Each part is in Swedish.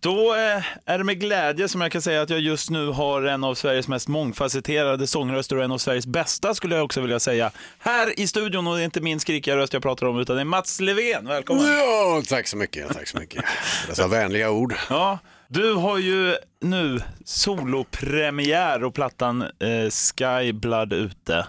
Då eh, är det med glädje som jag kan säga att jag just nu har en av Sveriges mest mångfacetterade sångröster och en av Sveriges bästa skulle jag också vilja säga. Här i studion och det är inte min skrikiga röst jag pratar om utan det är Mats Levén. Välkommen! Ja, tack så mycket. Tack så mycket. Dessa vänliga ord. Ja, du har ju nu solopremiär och plattan eh, Sky Blood ute.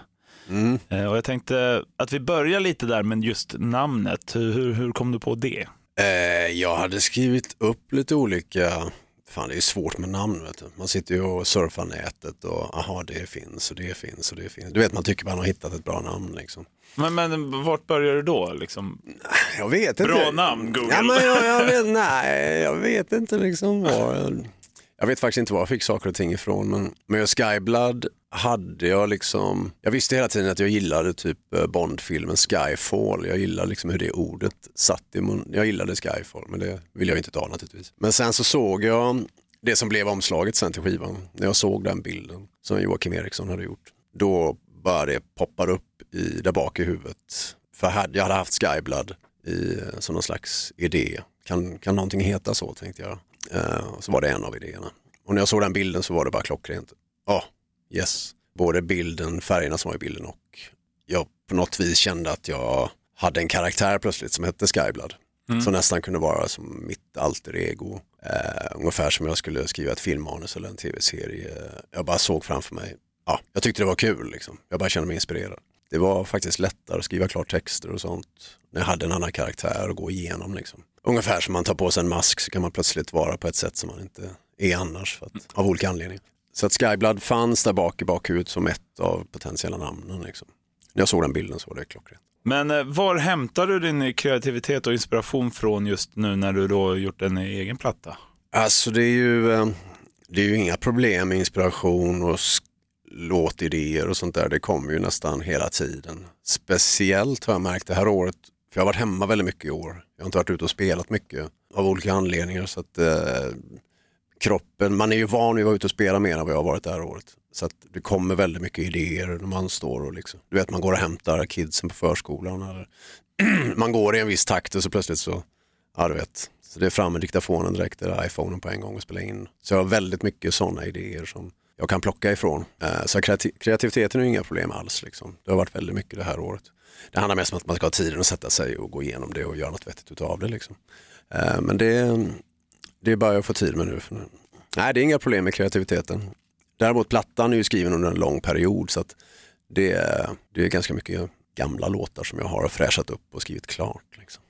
Eh, och jag tänkte att vi börjar lite där med just namnet. Hur, hur, hur kom du på det? Eh, jag hade skrivit upp lite olika, fan det är svårt med namn vet du. Man sitter ju och surfar nätet och aha det finns och det finns och det finns. Du vet man tycker man har hittat ett bra namn liksom. Men, men vart börjar du då? Liksom? Jag vet inte. Bra namn, Google. Ja, men jag, jag vet, nej, jag vet inte liksom var. Jag vet faktiskt inte var jag fick saker och ting ifrån. Men med Skyblood hade jag liksom, jag visste hela tiden att jag gillade typ eh, Bondfilmen Skyfall. Jag gillade liksom hur det ordet satt i mun. Jag gillade Skyfall, men det vill jag inte ta naturligtvis. Men sen så såg jag det som blev omslaget sen till skivan. När jag såg den bilden som Joakim Eriksson hade gjort. Då bara det poppar upp i, där bak i huvudet. För jag hade, jag hade haft Skyblood i, eh, som någon slags idé. Kan, kan någonting heta så tänkte jag. Eh, så var det en av idéerna. Och när jag såg den bilden så var det bara klockrent. Ja, yes. Både bilden, färgerna som var i bilden och jag på något vis kände att jag hade en karaktär plötsligt som hette Skyblood. Som nästan kunde vara som mitt alter ego. Eh, ungefär som jag skulle skriva ett filmmanus eller en tv-serie. Jag bara såg framför mig, ja, jag tyckte det var kul liksom. Jag bara kände mig inspirerad. Det var faktiskt lättare att skriva klart texter och sånt när jag hade en annan karaktär att gå igenom. Liksom. Ungefär som man tar på sig en mask så kan man plötsligt vara på ett sätt som man inte är annars för att, av olika anledningar. Så att Skyblood fanns där bak i bakhuvudet som ett av potentiella namnen. Liksom. När jag såg den bilden så var det klockrent. Men eh, var hämtar du din kreativitet och inspiration från just nu när du då gjort en egen platta? Alltså det är ju, eh, det är ju inga problem med inspiration och låtidéer och sånt där. Det kommer ju nästan hela tiden. Speciellt har jag märkt det här året, för jag har varit hemma väldigt mycket i år. Jag har inte varit ute och spelat mycket av olika anledningar. Så att eh, kroppen, man är ju van vid att vara ute och spela mer än vad jag har varit det här året. Så att det kommer väldigt mycket idéer när man står och liksom, du vet man går och hämtar kidsen på förskolan. Eller man går i en viss takt och så plötsligt så, ja du vet. Så det är fram med diktafonen direkt eller iPhonen på en gång och spela in. Så jag har väldigt mycket sådana idéer som jag kan plocka ifrån. Eh, så kreativiteten är ju inga problem alls. Liksom. Det har varit väldigt mycket det här året. Det handlar mest om att man ska ha tiden att sätta sig och gå igenom det och göra något vettigt utav det. Liksom. Eh, Men det, det är bara jag får tid med nu. Nej, det är inga problem med kreativiteten. Däremot plattan är ju skriven under en lång period så att det, det är ganska mycket gamla låtar som jag har fräschat upp och skrivit klart. Liksom.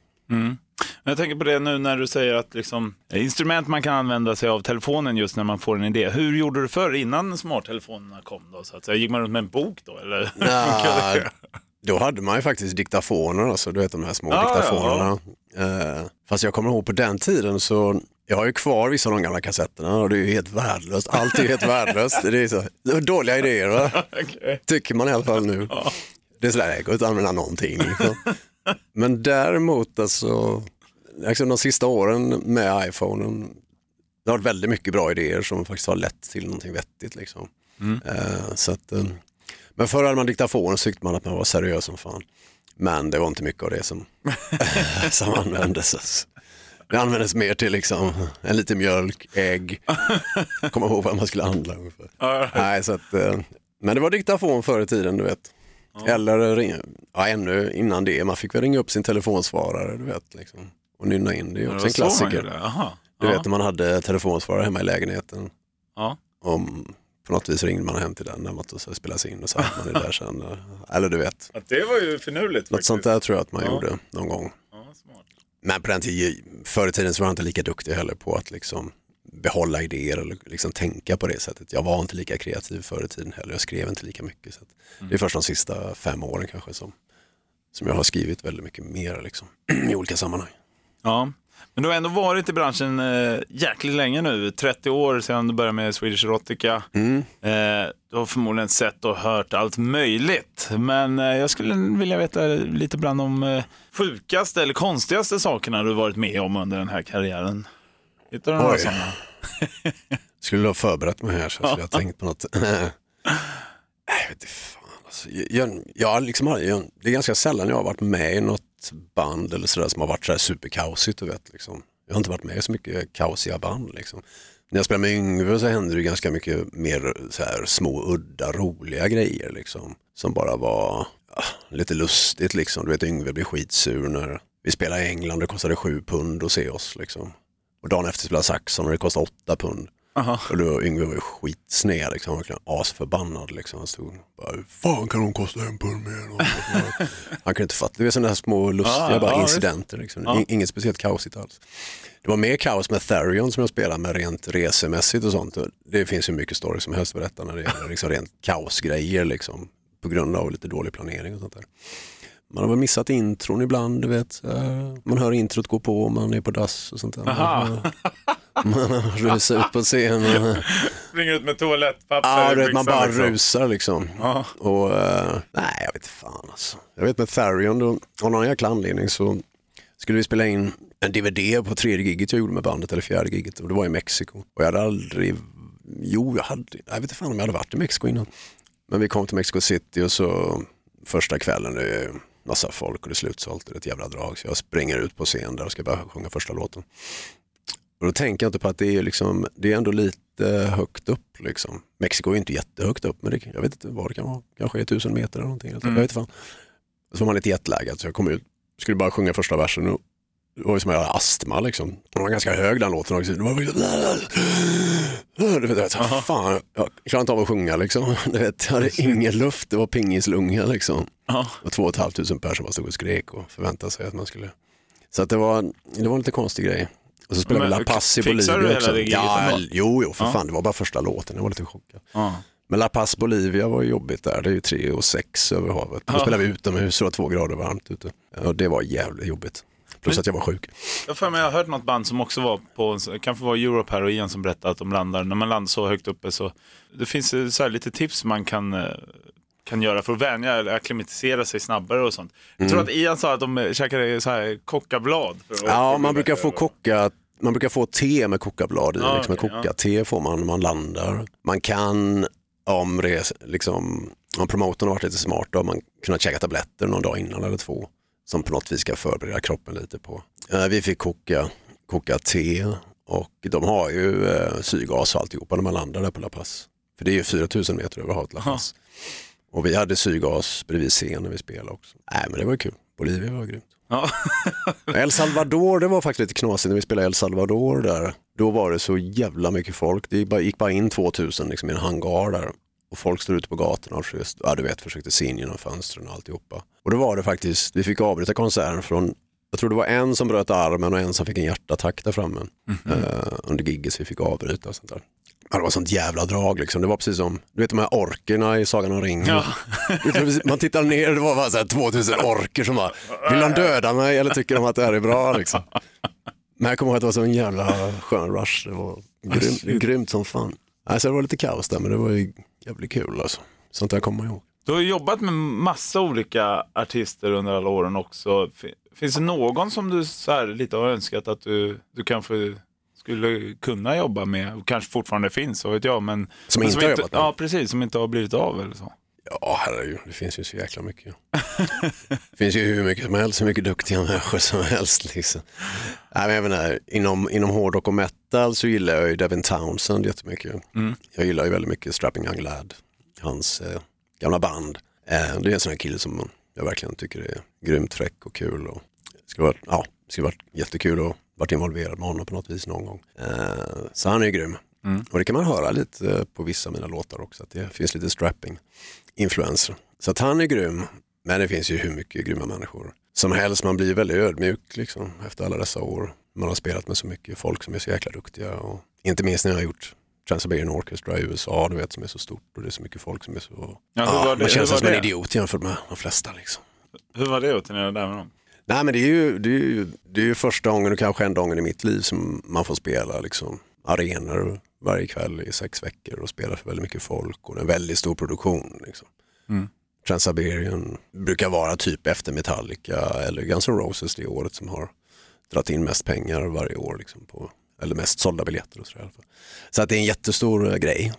Men jag tänker på det nu när du säger att liksom, instrument man kan använda sig av telefonen just när man får en idé. Hur gjorde du förr innan smarttelefonerna kom då? Så att säga? Gick man runt med en bok då? Eller? det? Då hade man ju faktiskt diktafoner, alltså, du vet de här små Ja, diktafonerna. Eh, fast jag kommer ihåg på den tiden så, jag har ju kvar vissa av de gamla kassetterna och det är ju helt värdelöst. Allt är ju helt värdelöst. Det är så, dåliga idéer va? Okej. Tycker man i alla fall nu. Det är sådär, det går inte att använda någonting. Liksom. Men däremot alltså, liksom de sista åren med iPhonen, det har varit väldigt mycket bra idéer som faktiskt har lett till någonting vettigt. Liksom. Eh, så att, eh, men förr hade man diktafonen så tyckte man att man var seriös som fan. Men det var inte mycket av det som, som användes. Det användes mer till liksom en liten mjölk, ägg, komma ihåg vad man skulle handla. ungefär. Nej, så att, eh, men det var diktafon förr i tiden, du vet. Eller ringa, ja, ännu innan det, man fick väl ringa upp sin telefonsvarare du vet, liksom, och nynna in. Det är Ja, också en klassiker. Aha. Du ja. vet när man hade telefonsvarare hemma i lägenheten. Ja. Om, på något vis ringde man hem till den när man så spelas in och så hade man det där sen. Eller du vet, Att det var ju finurligt något faktiskt. sånt där tror jag att man Ja. gjorde någon gång. Ja. Men på den tiden, förr i tiden så var jag inte lika duktig heller på att liksom behålla idéer eller liksom tänka på det sättet. Jag var inte lika kreativ förr i tiden heller. Jag skrev inte lika mycket. Så att Det är först de sista fem åren kanske som, som jag har skrivit väldigt mycket mer liksom, i olika sammanhang. Ja. Men du har ändå varit i branschen eh, jäkligt länge nu, 30 år sedan du började med Swedish Erotica. Mm. Eh, du har förmodligen sett och hört allt möjligt. Men eh, jag skulle vilja veta lite bland de eh, sjukaste eller konstigaste sakerna du varit med om under den här karriären. Hittar du några Oj. sådana? Skulle ha förberett mig här så skulle jag tänkt på något. Nej, jag vet inte fan. Alltså, jag, jag, liksom, har- jag, det är ganska sällan jag har varit med i något band eller sådär som har varit så här superkaosigt. Du vet, liksom. Jag har inte varit med i så mycket kaosiga band. Liksom. När jag spelade med Yngve så hände det ganska mycket mer så här, små, udda, roliga grejer. Liksom, som bara var ja, lite lustigt. Liksom. Du vet, Yngve blir skitsur när vi spelade i England och det kostade sju pund att se oss. Liksom. Och dagen efter spelade Saxon och det kostade åtta pund. Aha. Och då Yngve var ju skitsned, liksom, verkligen asförbannad. Liksom. Han stod bara, hur fan kan de kosta en pund mer? Han kunde inte fatta, det var sådana här små lustiga Ja, bara ja, incidenter. Liksom. In- Inget speciellt kaosigt alls. Det var mer kaos med Therion som jag spelade med rent resemässigt och sånt. Det finns ju mycket stories som helst att berätta när det gäller liksom rent kaosgrejer liksom, på grund av lite dålig planering och sånt där. Man har väl missat intron ibland, du vet. Man hör introt gå på och man är på dass och sånt där. Man rusar ut på scenen. Springer ut med toalettpapper Ja, vet, man bara liksom. rusar liksom. Ja. Och, eh, nej, jag vet inte fan alltså. Jag vet med Therion, då, av någon jäkla anledning så skulle vi spela in en DVD på tredje giget jag gjorde med bandet, eller fjärde giget, och det var i Mexiko. Och jag hade aldrig, jo, jag hade, jag vet inte fan om jag hade varit i Mexiko innan. Men vi kom till Mexico City och så första kvällen, det är massa folk och det är slutsålt, det är ett jävla drag. Så jag springer ut på scen där och ska bara sjunga första låten. Och då tänker jag inte på att det är, liksom, det är ändå lite högt upp. Liksom. Mexiko är inte jättehögt upp, men det, jag vet inte vad det kan vara. Kanske är tusen meter eller någonting. Mm. Jag vet fan. Så var man lite jetlaggad så jag kom ut, skulle bara sjunga första versen och det var som att jag hade astma liksom. Den var ganska hög den låten också. Du vet, fan, jag klarade inte av att sjunga liksom. Du vet, jag hade ingen luft, det var pingislunga liksom. Ja. Och två och ett halvt tusen personer som bara stod och skrek och förväntade sig att man skulle. Så att det var, det var en lite konstig grej. Och så spelade vi La Paz i Bolivia också. det Ja, jo, jo, för Ja. fan, det var bara första låten. Jag var lite chockad. Ja. Men La Paz Bolivia var jobbigt där. Det är ju tre och sex över havet. Då Ja. spelade vi utomhus och det var två grader varmt ute. Och det var jävligt jobbigt. Plus att jag var sjuk. Jag har för mig jag har hört något band som också var på, kanske var Europe här och Ian som berättade att de landar, när man landar så högt uppe så det finns så lite tips man kan, eh, kan göra för att vänja eller acklimatisera sig snabbare och sånt. Jag tror att Ian sa att de käkade så här kockablad. Mm. Ja, man brukar få kocka man brukar få te med kokkablad i. Ja, liksom okej, en kokka-te får man när man landar. Man kan, om, res, liksom, om promotorn har varit lite smart, då har man kunnat käka tabletter någon dag innan eller två. Som på något vis ska förbereda kroppen lite på. Eh, Vi fick koka, koka te och de har ju eh, syrgas och alltihopa när man landar där på La Paz. För det är ju 4000 meter över havet La Paz. Och vi hade syrgas bredvid scen när vi spelade också. Nej men det var kul. Bolivia var grymt. Ja. El Salvador, det var faktiskt lite knasigt när vi spelade El Salvador där. Då var det så jävla mycket folk. Det gick bara in 2000 liksom, i en hangar där. Och folk stod ute på gatorna och just, ja, du vet, försökte se in genom fönstren och alltihopa. Och då var det faktiskt, vi fick avbryta konserten från, jag tror det var en som bröt armen och en som fick en hjärtattack där framme. eh, under gigget så vi fick avbryta och sånt där. Ja, det var sånt jävla drag liksom. Det var precis som, du vet de här orkerna i Sagan om ringen. Ja. Man tittar ner det var bara så här 2000 orker som bara, vill de döda mig eller tycker de att det här är bra liksom? Men jag kommer ihåg att det var så en jävla skön rush. Det var grymt, grymt som fan. Alltså det var lite kaos där men det var ju jävligt kul alltså. Sånt där kommer man ihåg. Du har jobbat med massa olika artister under alla åren också. Fin- Finns det någon som du så här lite har önskat att du, du kanske skulle kunna jobba med och kanske fortfarande finns, så vet jag. Men, Som men inte har jobbat med? Ja, precis. Som inte har blivit av eller så. Ja herregud, det finns ju så jäkla mycket. det finns ju hur mycket som helst, hur mycket duktiga människor som helst. Liksom. Nej, men jag menar, inom, inom hårdrock och metal så gillar jag ju Devin Townsend jättemycket. Mm. Jag gillar ju väldigt mycket Strapping Young Lad, hans eh, gamla band. Eh, det är en sån här kille som jag verkligen tycker är grymt fräck och kul. Och det skulle vara, ja, det skulle varit jättekul att varit involverad med honom på något vis någon gång. Eh, så han är ju grym. Mm. Och det kan man höra lite eh, på vissa av mina låtar också, att det finns lite strapping influenser. Så att han är grym, men det finns ju hur mycket grymma människor som helst. Man blir väldigt ödmjuk liksom, efter alla dessa år. Man har spelat med så mycket folk som är så jäkla duktiga. Och inte minst när jag har gjort Trans-Siberian Orchestra i USA, du vet, som är så stort och det är så mycket folk som är så... Ja, det- man känner sig som en det? idiot jämfört med de flesta. Liksom. Hur var det att turnera där med dem? Nej men det är, ju, det, är ju, det är ju första gången och kanske enda gången i mitt liv som man får spela liksom, arenor varje kväll i sex veckor och spela för väldigt mycket folk och det är en väldigt stor produktion. Liksom. Mm. Trans-Siberian brukar vara typ efter Metallica eller Guns N' Roses det året som har dragit in mest pengar varje år. Liksom, på, eller mest sålda biljetter och så, alla fall. så att det är en jättestor eh, grej.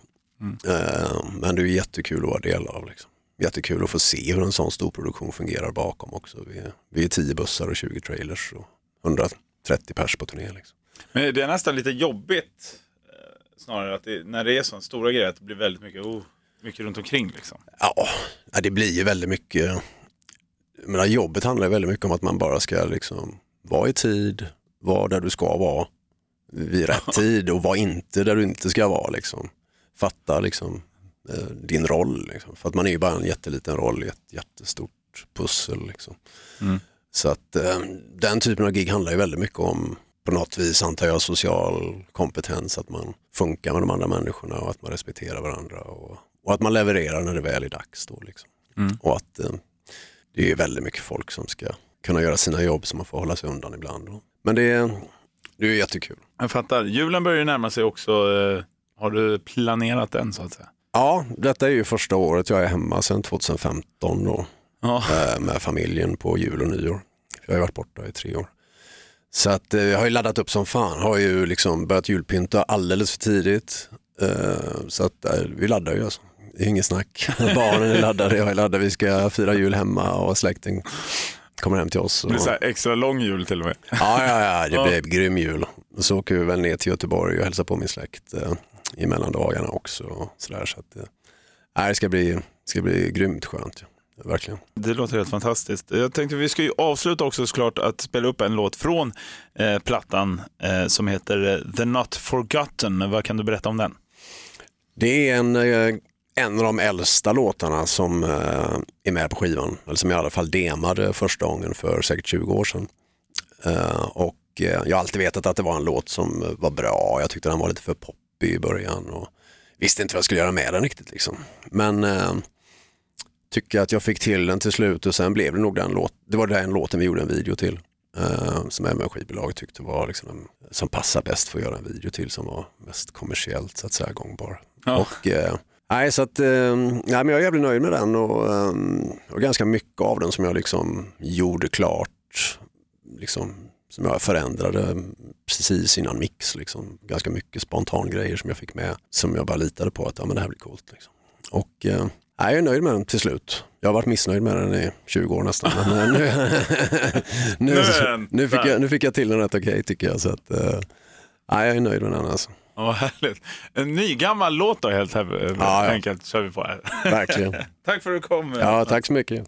Eh, men det är jättekul att vara del av. Liksom. Jättekul att få se hur en sån stor produktion fungerar bakom också. Vi är, vi är 10 bussar och 20 trailers och 130 pers på turné. Liksom. Men det är nästan lite jobbigt eh, snarare att det, när det är sådana stora grejer att det blir väldigt mycket, oh, mycket runt omkring liksom. Ja, det blir ju väldigt mycket. Menar, jobbet handlar väldigt mycket om att man bara ska liksom vara i tid, vara där du ska vara vid rätt tid och vara inte där du inte ska vara. Liksom. Fatta liksom, din roll. Liksom. För att man är ju bara en jätteliten roll i ett jättestort pussel. Liksom. Mm. Så att eh, den typen av gig handlar ju väldigt mycket om på något vis antar jag social kompetens, att man funkar med de andra människorna och att man respekterar varandra och, och att man levererar när det väl är dags. Då, liksom. Mm. Och att eh, det är väldigt mycket folk som ska kunna göra sina jobb som man får hålla sig undan ibland. Då. Men det är, det är jättekul. Jag fattar. Julen börjar ju närma sig också. Eh, har du planerat den så att säga? Ja, detta är ju första året jag är hemma sedan 2015 då, Ja. eh, med familjen på jul och nyår. Jag har ju varit borta i tre år. Så att eh, jag har ju laddat upp som fan, har ju liksom börjat julpynta alldeles för tidigt. Eh, så att vi laddar ju alltså. Det är inget snack. Barnen är laddade, jag är laddad, vi ska fira jul hemma och släkten kommer hem till oss. Det Och... blir så extra lång jul till och med. Ja, ja, ja, det Ja. blev grym jul. Så åker vi väl ner till Göteborg och hälsar på min släkt i mellandagarna också. Och så där, så att, nej, det ska bli, ska bli grymt skönt. Ja. Verkligen. Det låter helt fantastiskt. Jag tänkte vi ska ju avsluta också såklart att spela upp en låt från eh, plattan eh, som heter eh, The Not Forgotten. Vad kan du berätta om den? Det är en, eh, en av de äldsta låtarna som eh, är med på skivan. Eller som jag i alla fall demade första gången för säkert 20 år sedan. Och jag har alltid vetat att det var en låt som var bra. Jag tyckte den var lite för poppig i början. Och visste inte vad jag skulle göra med den riktigt. Liksom. Men eh, tycker att jag fick till den till slut och sen blev det nog den låt. Det var den låten vi gjorde en video till. Eh, som även skivbolaget tyckte var liksom en, som passar bäst för att göra en video till som var mest kommersiellt så att säga gångbar. Ja. Och, eh, nej, så att, eh, nej, men jag är jävligt nöjd med den och, eh, och ganska mycket av den som jag liksom gjorde klart, liksom, som jag förändrade precis innan mix. Liksom. Ganska mycket spontan grejer som jag fick med som jag bara litade på att ja, men det här blir coolt. Liksom. Och eh, jag är nöjd med den till slut. Jag har varit missnöjd med den i 20 år nästan. Men nu, nu, Nu nu, fick jag, nu fick jag till den rätt okej tycker jag. Så att, eh, jag är nöjd med den alltså. Vad härligt. En ny gammal låt då helt här, Ja, ja. enkelt kör vi på här. Verkligen. Tack för att du kom. Ja, tack så mycket.